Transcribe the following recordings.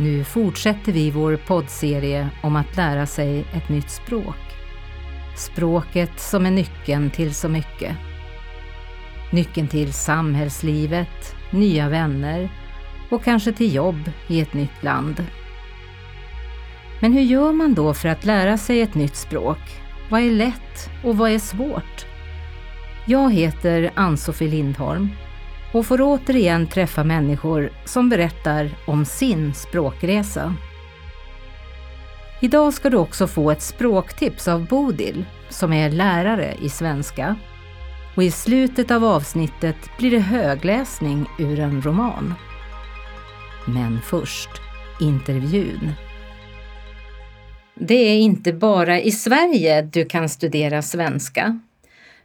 Nu fortsätter vi vår poddserie om att lära sig ett nytt språk. Språket som är nyckeln till så mycket. Nyckeln till samhällslivet, nya vänner och kanske till jobb i ett nytt land. Men hur gör man då för att lära sig ett nytt språk? Vad är lätt och vad är svårt? Jag heter Ann-Sofie Lindholm och får återigen träffa människor som berättar om sin språkresa. Idag ska du också få ett språktips av Bodil som är lärare i svenska. Och i slutet av avsnittet blir det högläsning ur en roman. Men först intervjun. Det är inte bara i Sverige du kan studera svenska.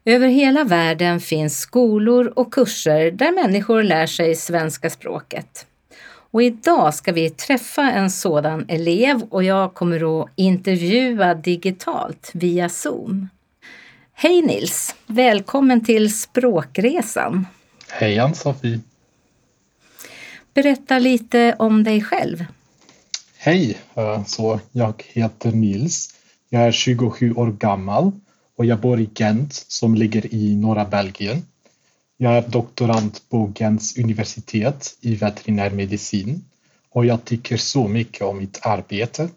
Över hela världen finns skolor och kurser där människor lär sig svenska språket. Och idag ska vi träffa en sådan elev och jag kommer att intervjua digitalt via Zoom. Hej Nils! Välkommen till Språkresan. Hej Ann-Sofie! Berätta lite om dig själv. Hej! Eh, så jag heter Nils. Jag är 27 år gammal och jag bor i Gent som ligger i norra Belgien. Jag är doktorand på Gents universitet i veterinärmedicin och jag tycker så mycket om mitt arbete.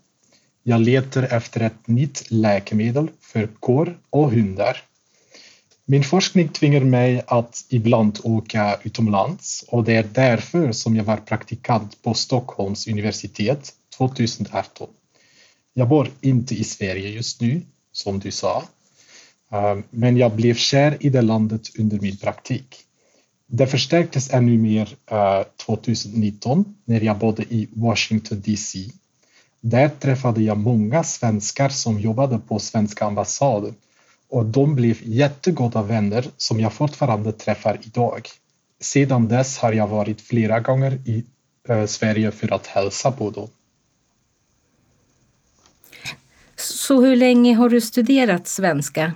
Jag letar efter ett nytt läkemedel för kor och hundar. Min forskning tvingar mig att ibland åka utomlands och det är därför som jag var praktikant på Stockholms universitet 2018. Jag bor inte i Sverige just nu, som du sa, Eh, men jag blev kär i det landet under min praktik. Det förstärktes ännu mer eh, 2019 när jag bodde i Washington DC. Där träffade jag många svenskar som jobbade på svenska ambassaden och de blev jättegoda vänner som jag fortfarande träffar idag. Sedan dess har jag varit flera gånger i eh, Sverige för att hälsa på dem. Så hur länge har du studerat svenska?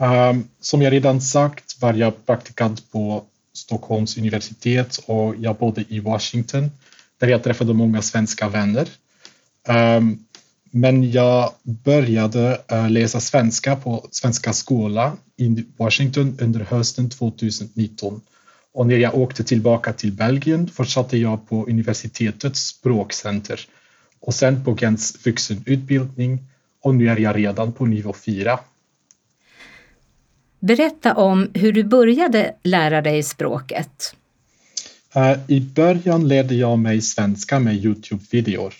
Um, som jag redan sagt var jag praktikant på Stockholms universitet och jag bodde i Washington där jag träffade många svenska vänner. Um, men jag började uh, läsa svenska på Svenska skola i Washington under hösten 2019. Och när jag åkte tillbaka till Belgien fortsatte jag på universitetets språkcenter och sen på Gens vuxenutbildning och nu är jag redan på nivå 4. Berätta om hur du började lära dig språket. Eh, I början lärde jag mig svenska med Youtube-videor.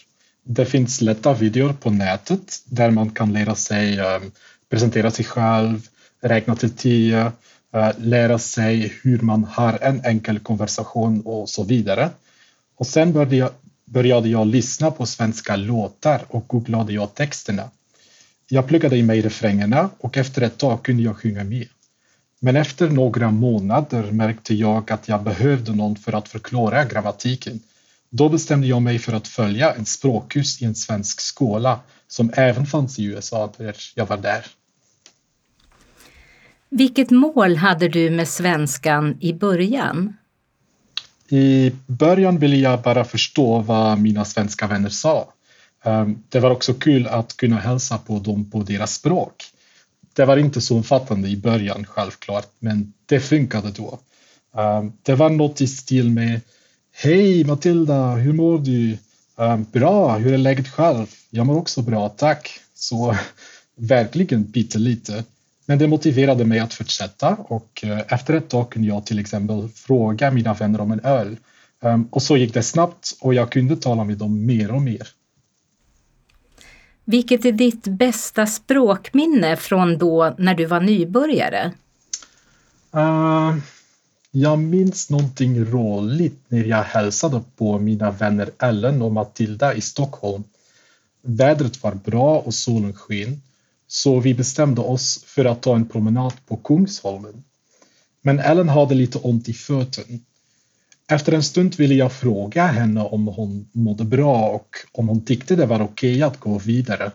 Det finns lätta videor på nätet där man kan lära sig ehm, presentera sig själv, räkna till tio, eh, lära sig hur man har en enkel konversation och så vidare. Och sen började jag, började jag lyssna på svenska låtar och googlade jag texterna. Jag pluggade i mig refrängerna och efter ett tag kunde jag sjunga med. Men efter några månader märkte jag att jag behövde någon för att förklara grammatiken. Då bestämde jag mig för att följa en språkkurs i en svensk skola som även fanns i USA där jag var där. Vilket mål hade du med svenskan i början? I början ville jag bara förstå vad mina svenska vänner sa. Ehm, det var också kul att kunna hälsa på dem på deras språk. Det var inte så omfattande i början självklart, men det funkade då. Ehm, det var något i stil med Hej Matilda, hur mår du? Ehm, bra, hur är läget själv? Jag mår också bra, tack. Så verkligen pyttelite. Men det motiverade mig att fortsätta och eh, efter ett tag kunde jag till exempel fråga mina vänner om en öl. Och så gick det snabbt och jag kunde tala med dem mer och mer. Vilket är ditt bästa språkminne från då när du var nybörjare? Uh, jag minns någonting roligt när jag hälsade på mina vänner Ellen och Matilda i Stockholm. Vädret var bra och solen sken, så vi bestämde oss för att ta en promenad på Kungsholmen. Men Ellen hade lite ont i fötterna efter en stund ville jag fråga henne om hon mådde bra och om hon tyckte det var okej okay att gå vidare.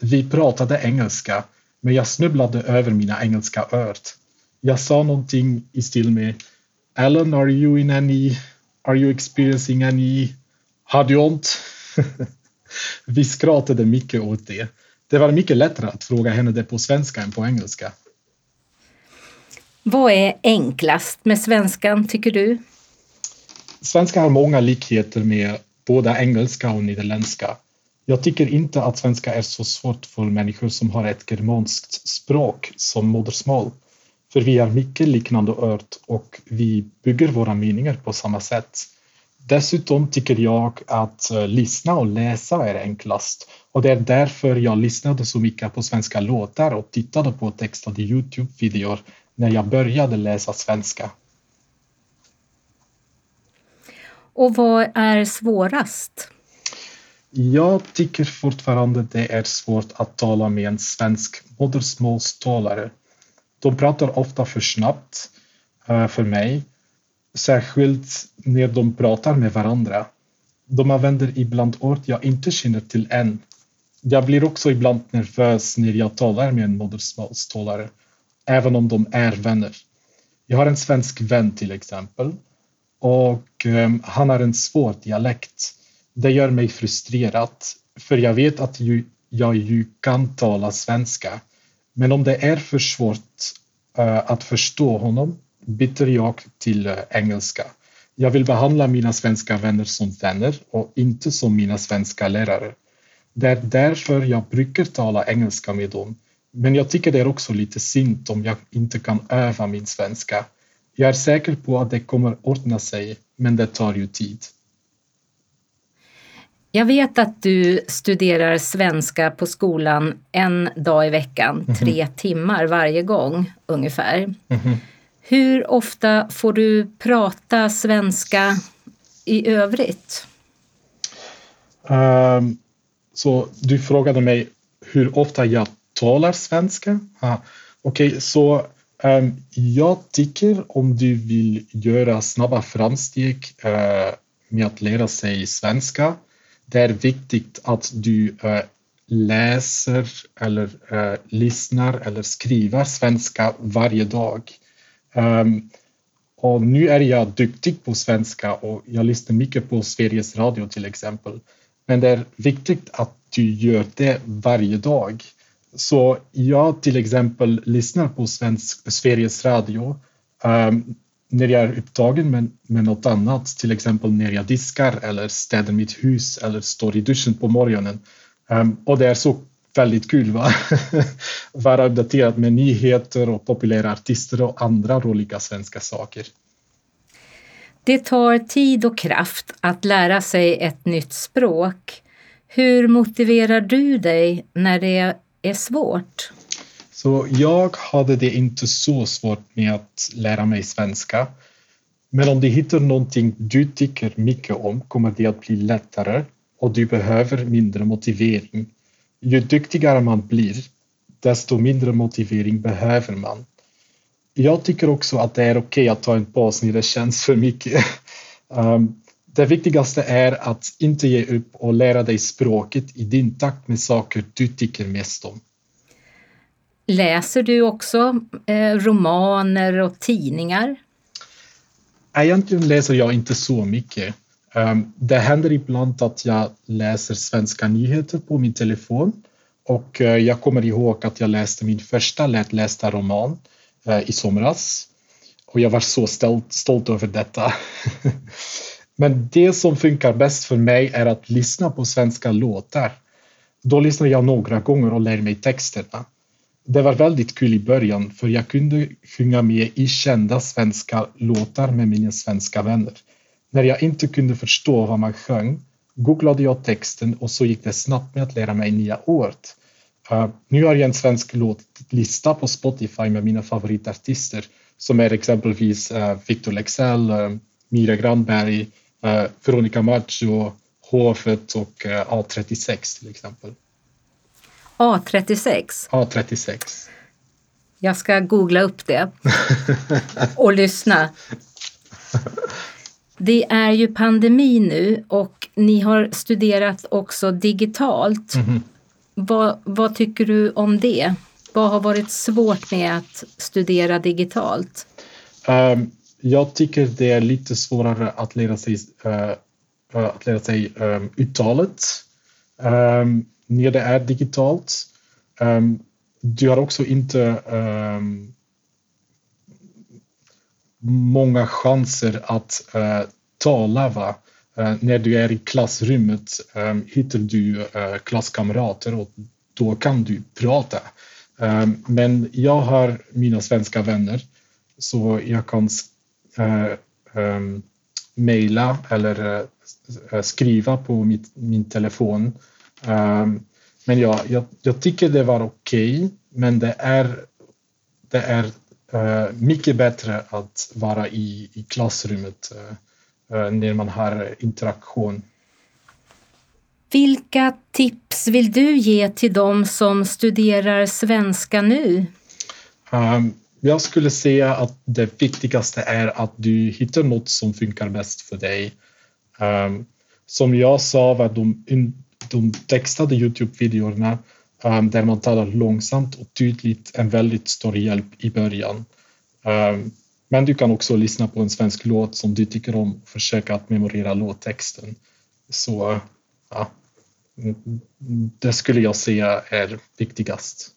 Vi pratade engelska, men jag snubblade över mina engelska ord. Jag sa någonting i stil med Ellen, are you in any... Are you experiencing any... Har du ont? Vi skrattade mycket åt det. Det var mycket lättare att fråga henne det på svenska än på engelska. Vad är enklast med svenskan, tycker du? Svenska har många likheter med både engelska och nederländska. Jag tycker inte att svenska är så svårt för människor som har ett germanskt språk som modersmål. För vi är mycket liknande ört och vi bygger våra meningar på samma sätt. Dessutom tycker jag att eh, lyssna och läsa är enklast och det är därför jag lyssnade så mycket på svenska låtar och tittade på textade Youtube-videor när jag började läsa svenska. Och vad är svårast? Jag tycker fortfarande det är svårt att tala med en svensk modersmålstalare. De pratar ofta för snabbt eh, för mig, särskilt när de pratar med varandra. De använder ibland ord jag inte känner till än. Jag blir också ibland nervös när jag talar med en modersmålstalare, även om de är vänner. Jag har en svensk vän till exempel och ehm, han har en svår dialekt. Det gör mig frustrerad, för jag vet att ju, jag ju kan tala svenska. Men om det är för svårt eh, att förstå honom byter jag till eh, engelska. Jag vill behandla mina svenska vänner som vänner och inte som mina svenska lärare. Det är därför jag brukar tala engelska med dem. Men jag tycker det är också lite synd om jag inte kan öva min svenska. Jag är säker på att det kommer ordna sig, men det tar ju tid. Jag vet att du studerar svenska på skolan en dag i veckan, mm -hmm. tre timmar varje gång ungefär. Mm -hmm. Hur ofta får du prata svenska i övrigt? Um, så du frågade mig hur ofta jag talar svenska? Okej, okay, så Ehm, jag tycker om du vill göra snabba framsteg uh, med att lära sig svenska, det är viktigt att du uh, läser eller uh, lyssnar eller skriver svenska varje dag. Um, och nu är jag duktig på svenska och jag lyssnar mycket på Sveriges Radio till exempel. Men det är viktigt att du gör det varje dag. Så jag till exempel lyssnar på svensk, Sveriges Radio um, när jag är upptagen med, med något annat, till exempel när jag diskar eller städar mitt hus eller står i duschen på morgonen. Um, och det är så väldigt kul va? vara uppdaterad med nyheter och populära artister och andra roliga svenska saker. Det tar tid och kraft att lära sig ett nytt språk. Hur motiverar du dig när det är svårt? Så jag hade det inte så svårt med att lära mig svenska. Men om du hittar någonting du tycker mycket om kommer det att bli lättare och du behöver mindre motivering. Ju duktigare man blir, desto mindre motivering behöver man. Jag tycker också att det är okej okay att ta en paus när det känns för mycket. Um, det viktigaste är att inte ge upp och lära dig språket i din takt med saker du tycker mest om. Läser du också eh, romaner och tidningar? Egentligen läser jag inte så mycket. Um, det händer ibland att jag läser svenska nyheter på min telefon och uh, jag kommer ihåg att jag läste min första lättlästa roman uh, i somras och jag var så stolt, stolt över detta. Men det som funkar bäst för mig är att lyssna på svenska låtar. Då lyssnar jag några gånger och lär mig texterna. Det var väldigt kul i början för jag kunde sjunga med i kända svenska låtar med mina svenska vänner. När jag inte kunde förstå vad man sjöng googlade jag texten och så gick det snabbt med att lära mig nya ord. Uh, nu har jag en svensk låtlista på Spotify med mina favoritartister som är exempelvis uh, Victor Lexell, eh, uh, Mira Granberg, uh, Veronica Maggio, Hovet och uh, A36 till exempel. A36? A36. Jag ska googla upp det och lyssna. Det är ju pandemi nu och ni har studerat också digitalt. Mm -hmm. vad, vad tycker du om det? Vad har varit svårt med att studera digitalt? Um, jag tycker det är lite svårare att lära sig uh, att lära sig um, uttalet um, när det är digitalt. Um, du har också inte um, många chanser att uh, tala. Va? Uh, när du är i klassrummet um, hittar du uh, klasskamrater och då kan du prata. Um, men jag har mina svenska vänner så jag kan mejla eller uh, skriva på mitt, min telefon. Um, men ja, jag, jag, tycker det var okej, okay, men det är, det är mycket bättre att vara i, i klassrummet när man har interaktion. Vilka tips vill du ge till dem som studerar svenska nu? Um, jag skulle säga att det viktigaste är att du hittar något som funkar bäst för dig. Um, som jag sa var de, de textade Youtube-videorna um, där man talar långsamt och tydligt en väldigt stor hjälp i början. Um, men du kan också lyssna på en svensk låt som du tycker om och försöka att memorera låttexten. Så ja, det skulle jag säga är viktigast.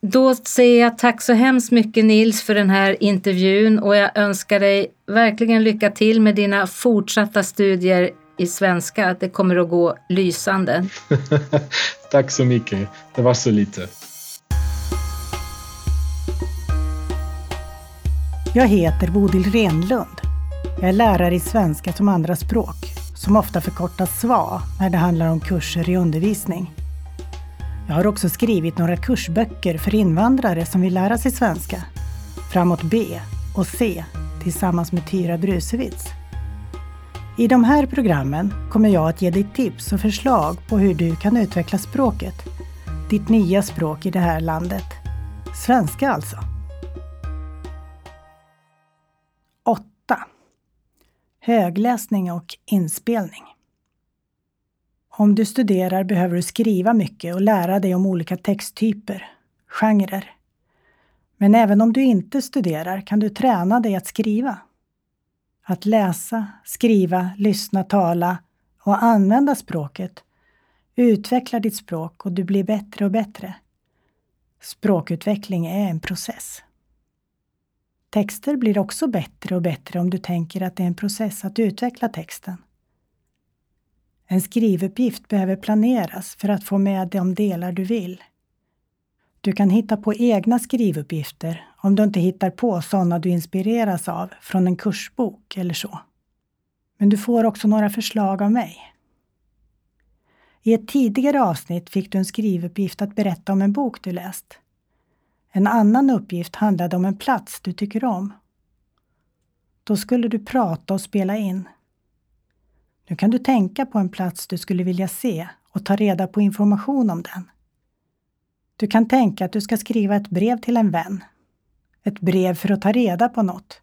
Då säger jag tack så hemskt mycket Nils för den här intervjun och jag önskar dig verkligen lycka till med dina fortsatta studier i svenska. Det kommer att gå lysande. tack så mycket. Det var så lite. Jag heter Bodil Renlund. Jag är lärare i svenska som andraspråk, som ofta förkortas SVA när det handlar om kurser i undervisning. Jag har också skrivit några kursböcker för invandrare som vill lära sig svenska. Framåt B och C tillsammans med Tyra Brusewitz. I de här programmen kommer jag att ge dig tips och förslag på hur du kan utveckla språket. Ditt nya språk i det här landet. Svenska alltså. 8. Högläsning och inspelning. Om du studerar behöver du skriva mycket och lära dig om olika texttyper, genrer. Men även om du inte studerar kan du träna dig att skriva. Att läsa, skriva, lyssna, tala och använda språket utvecklar ditt språk och du blir bättre och bättre. Språkutveckling är en process. Texter blir också bättre och bättre om du tänker att det är en process att utveckla texten. En skrivuppgift behöver planeras för att få med de delar du vill. Du kan hitta på egna skrivuppgifter om du inte hittar på sådana du inspireras av från en kursbok eller så. Men du får också några förslag av mig. I ett tidigare avsnitt fick du en skrivuppgift att berätta om en bok du läst. En annan uppgift handlade om en plats du tycker om. Då skulle du prata och spela in. Nu kan du tänka på en plats du skulle vilja se och ta reda på information om den. Du kan tänka att du ska skriva ett brev till en vän. Ett brev för att ta reda på något.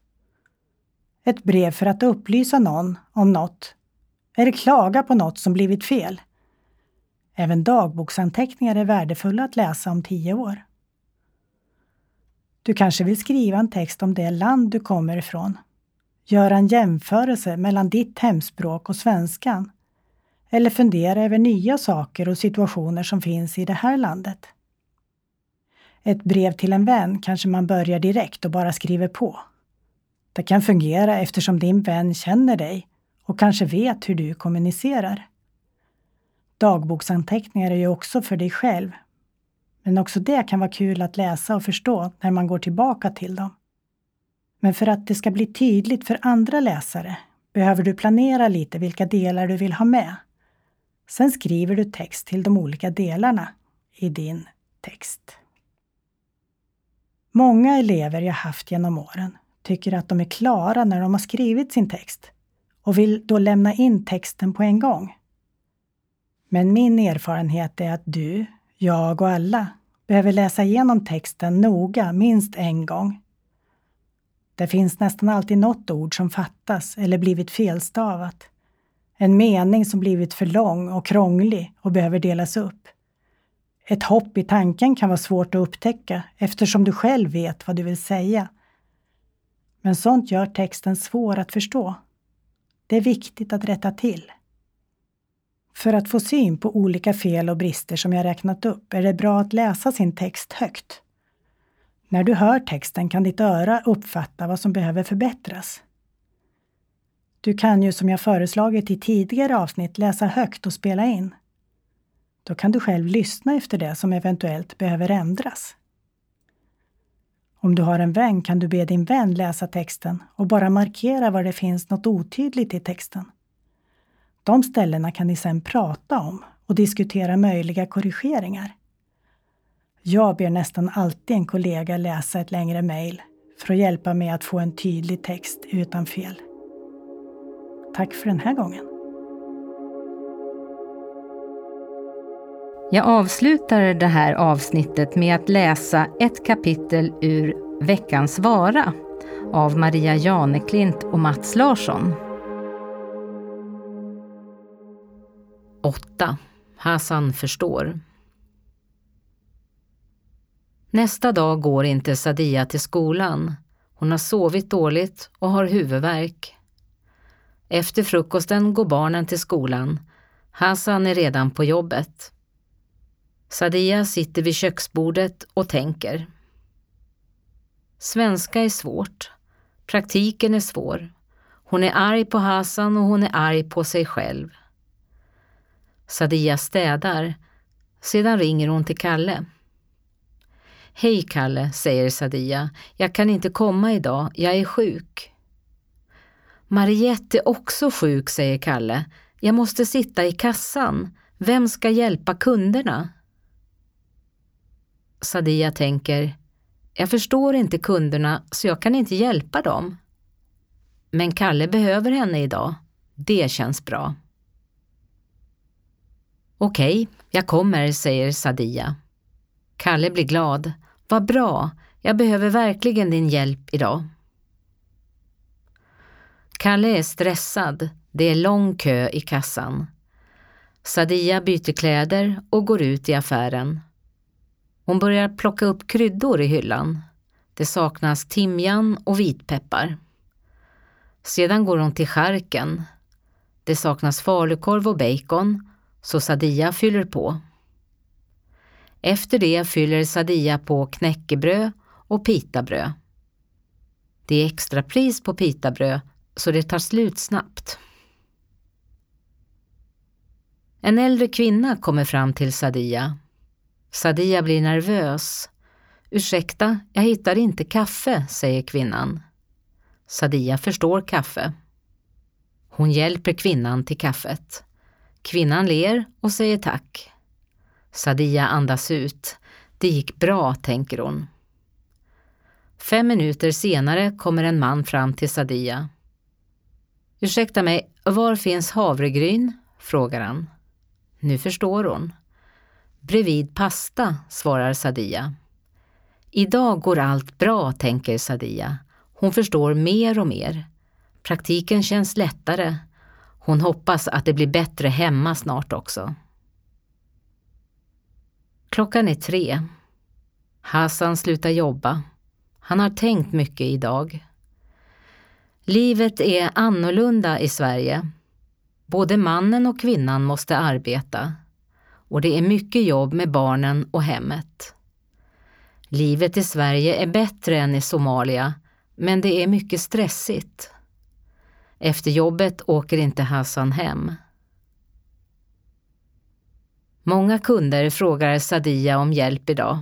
Ett brev för att upplysa någon om något. Eller klaga på något som blivit fel. Även dagboksanteckningar är värdefulla att läsa om tio år. Du kanske vill skriva en text om det land du kommer ifrån göra en jämförelse mellan ditt hemspråk och svenskan. Eller fundera över nya saker och situationer som finns i det här landet. Ett brev till en vän kanske man börjar direkt och bara skriver på. Det kan fungera eftersom din vän känner dig och kanske vet hur du kommunicerar. Dagboksanteckningar är ju också för dig själv. Men också det kan vara kul att läsa och förstå när man går tillbaka till dem. Men för att det ska bli tydligt för andra läsare behöver du planera lite vilka delar du vill ha med. Sen skriver du text till de olika delarna i din text. Många elever jag haft genom åren tycker att de är klara när de har skrivit sin text och vill då lämna in texten på en gång. Men min erfarenhet är att du, jag och alla behöver läsa igenom texten noga minst en gång det finns nästan alltid något ord som fattas eller blivit felstavat. En mening som blivit för lång och krånglig och behöver delas upp. Ett hopp i tanken kan vara svårt att upptäcka eftersom du själv vet vad du vill säga. Men sånt gör texten svår att förstå. Det är viktigt att rätta till. För att få syn på olika fel och brister som jag räknat upp är det bra att läsa sin text högt. När du hör texten kan ditt öra uppfatta vad som behöver förbättras. Du kan ju som jag föreslagit i tidigare avsnitt läsa högt och spela in. Då kan du själv lyssna efter det som eventuellt behöver ändras. Om du har en vän kan du be din vän läsa texten och bara markera var det finns något otydligt i texten. De ställena kan ni sedan prata om och diskutera möjliga korrigeringar. Jag ber nästan alltid en kollega läsa ett längre mejl för att hjälpa mig att få en tydlig text utan fel. Tack för den här gången. Jag avslutar det här avsnittet med att läsa ett kapitel ur Veckans vara av Maria Janeklint och Mats Larsson. 8. Hassan förstår. Nästa dag går inte Sadia till skolan. Hon har sovit dåligt och har huvudvärk. Efter frukosten går barnen till skolan. Hassan är redan på jobbet. Sadia sitter vid köksbordet och tänker. Svenska är svårt. Praktiken är svår. Hon är arg på Hassan och hon är arg på sig själv. Sadia städar. Sedan ringer hon till Kalle. Hej Kalle, säger Sadia. Jag kan inte komma idag, jag är sjuk. Mariette är också sjuk, säger Kalle. Jag måste sitta i kassan. Vem ska hjälpa kunderna? Sadia tänker, jag förstår inte kunderna så jag kan inte hjälpa dem. Men Kalle behöver henne idag. Det känns bra. Okej, jag kommer, säger Sadia. Kalle blir glad. Vad bra, jag behöver verkligen din hjälp idag. Kalle är stressad. Det är lång kö i kassan. Sadia byter kläder och går ut i affären. Hon börjar plocka upp kryddor i hyllan. Det saknas timjan och vitpeppar. Sedan går hon till skärken. Det saknas falukorv och bacon, så Sadia fyller på. Efter det fyller Sadia på knäckebröd och pitabröd. Det är extrapris på pitabröd, så det tar slut snabbt. En äldre kvinna kommer fram till Sadia. Sadia blir nervös. Ursäkta, jag hittar inte kaffe, säger kvinnan. Sadia förstår kaffe. Hon hjälper kvinnan till kaffet. Kvinnan ler och säger tack. Sadia andas ut. Det gick bra, tänker hon. Fem minuter senare kommer en man fram till Sadia. Ursäkta mig, var finns havregryn? frågar han. Nu förstår hon. Bredvid pasta, svarar Sadia. Idag går allt bra, tänker Sadia. Hon förstår mer och mer. Praktiken känns lättare. Hon hoppas att det blir bättre hemma snart också. Klockan är tre. Hassan slutar jobba. Han har tänkt mycket idag. Livet är annorlunda i Sverige. Både mannen och kvinnan måste arbeta och det är mycket jobb med barnen och hemmet. Livet i Sverige är bättre än i Somalia, men det är mycket stressigt. Efter jobbet åker inte Hassan hem. Många kunder frågar Sadia om hjälp idag.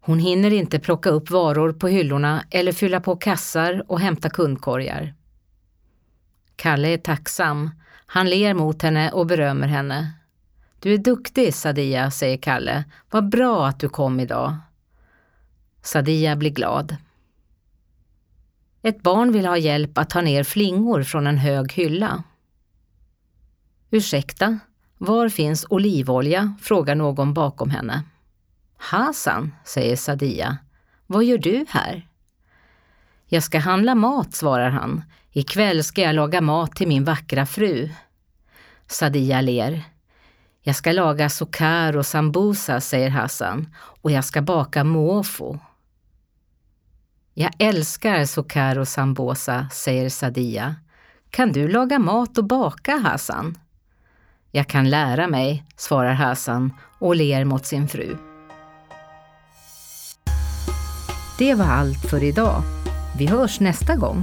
Hon hinner inte plocka upp varor på hyllorna eller fylla på kassar och hämta kundkorgar. Kalle är tacksam. Han ler mot henne och berömmer henne. Du är duktig, Sadia, säger Kalle. Vad bra att du kom idag. Sadia blir glad. Ett barn vill ha hjälp att ta ner flingor från en hög hylla. Ursäkta, var finns olivolja? frågar någon bakom henne. Hassan, säger Sadia. Vad gör du här? Jag ska handla mat, svarar han. Ikväll ska jag laga mat till min vackra fru. Sadia ler. Jag ska laga sokar och sambusa, säger Hassan, och jag ska baka mofo. Jag älskar sokar och sambosa, säger Sadia. Kan du laga mat och baka, Hassan? Jag kan lära mig, svarar Hassan och ler mot sin fru. Det var allt för idag. Vi hörs nästa gång.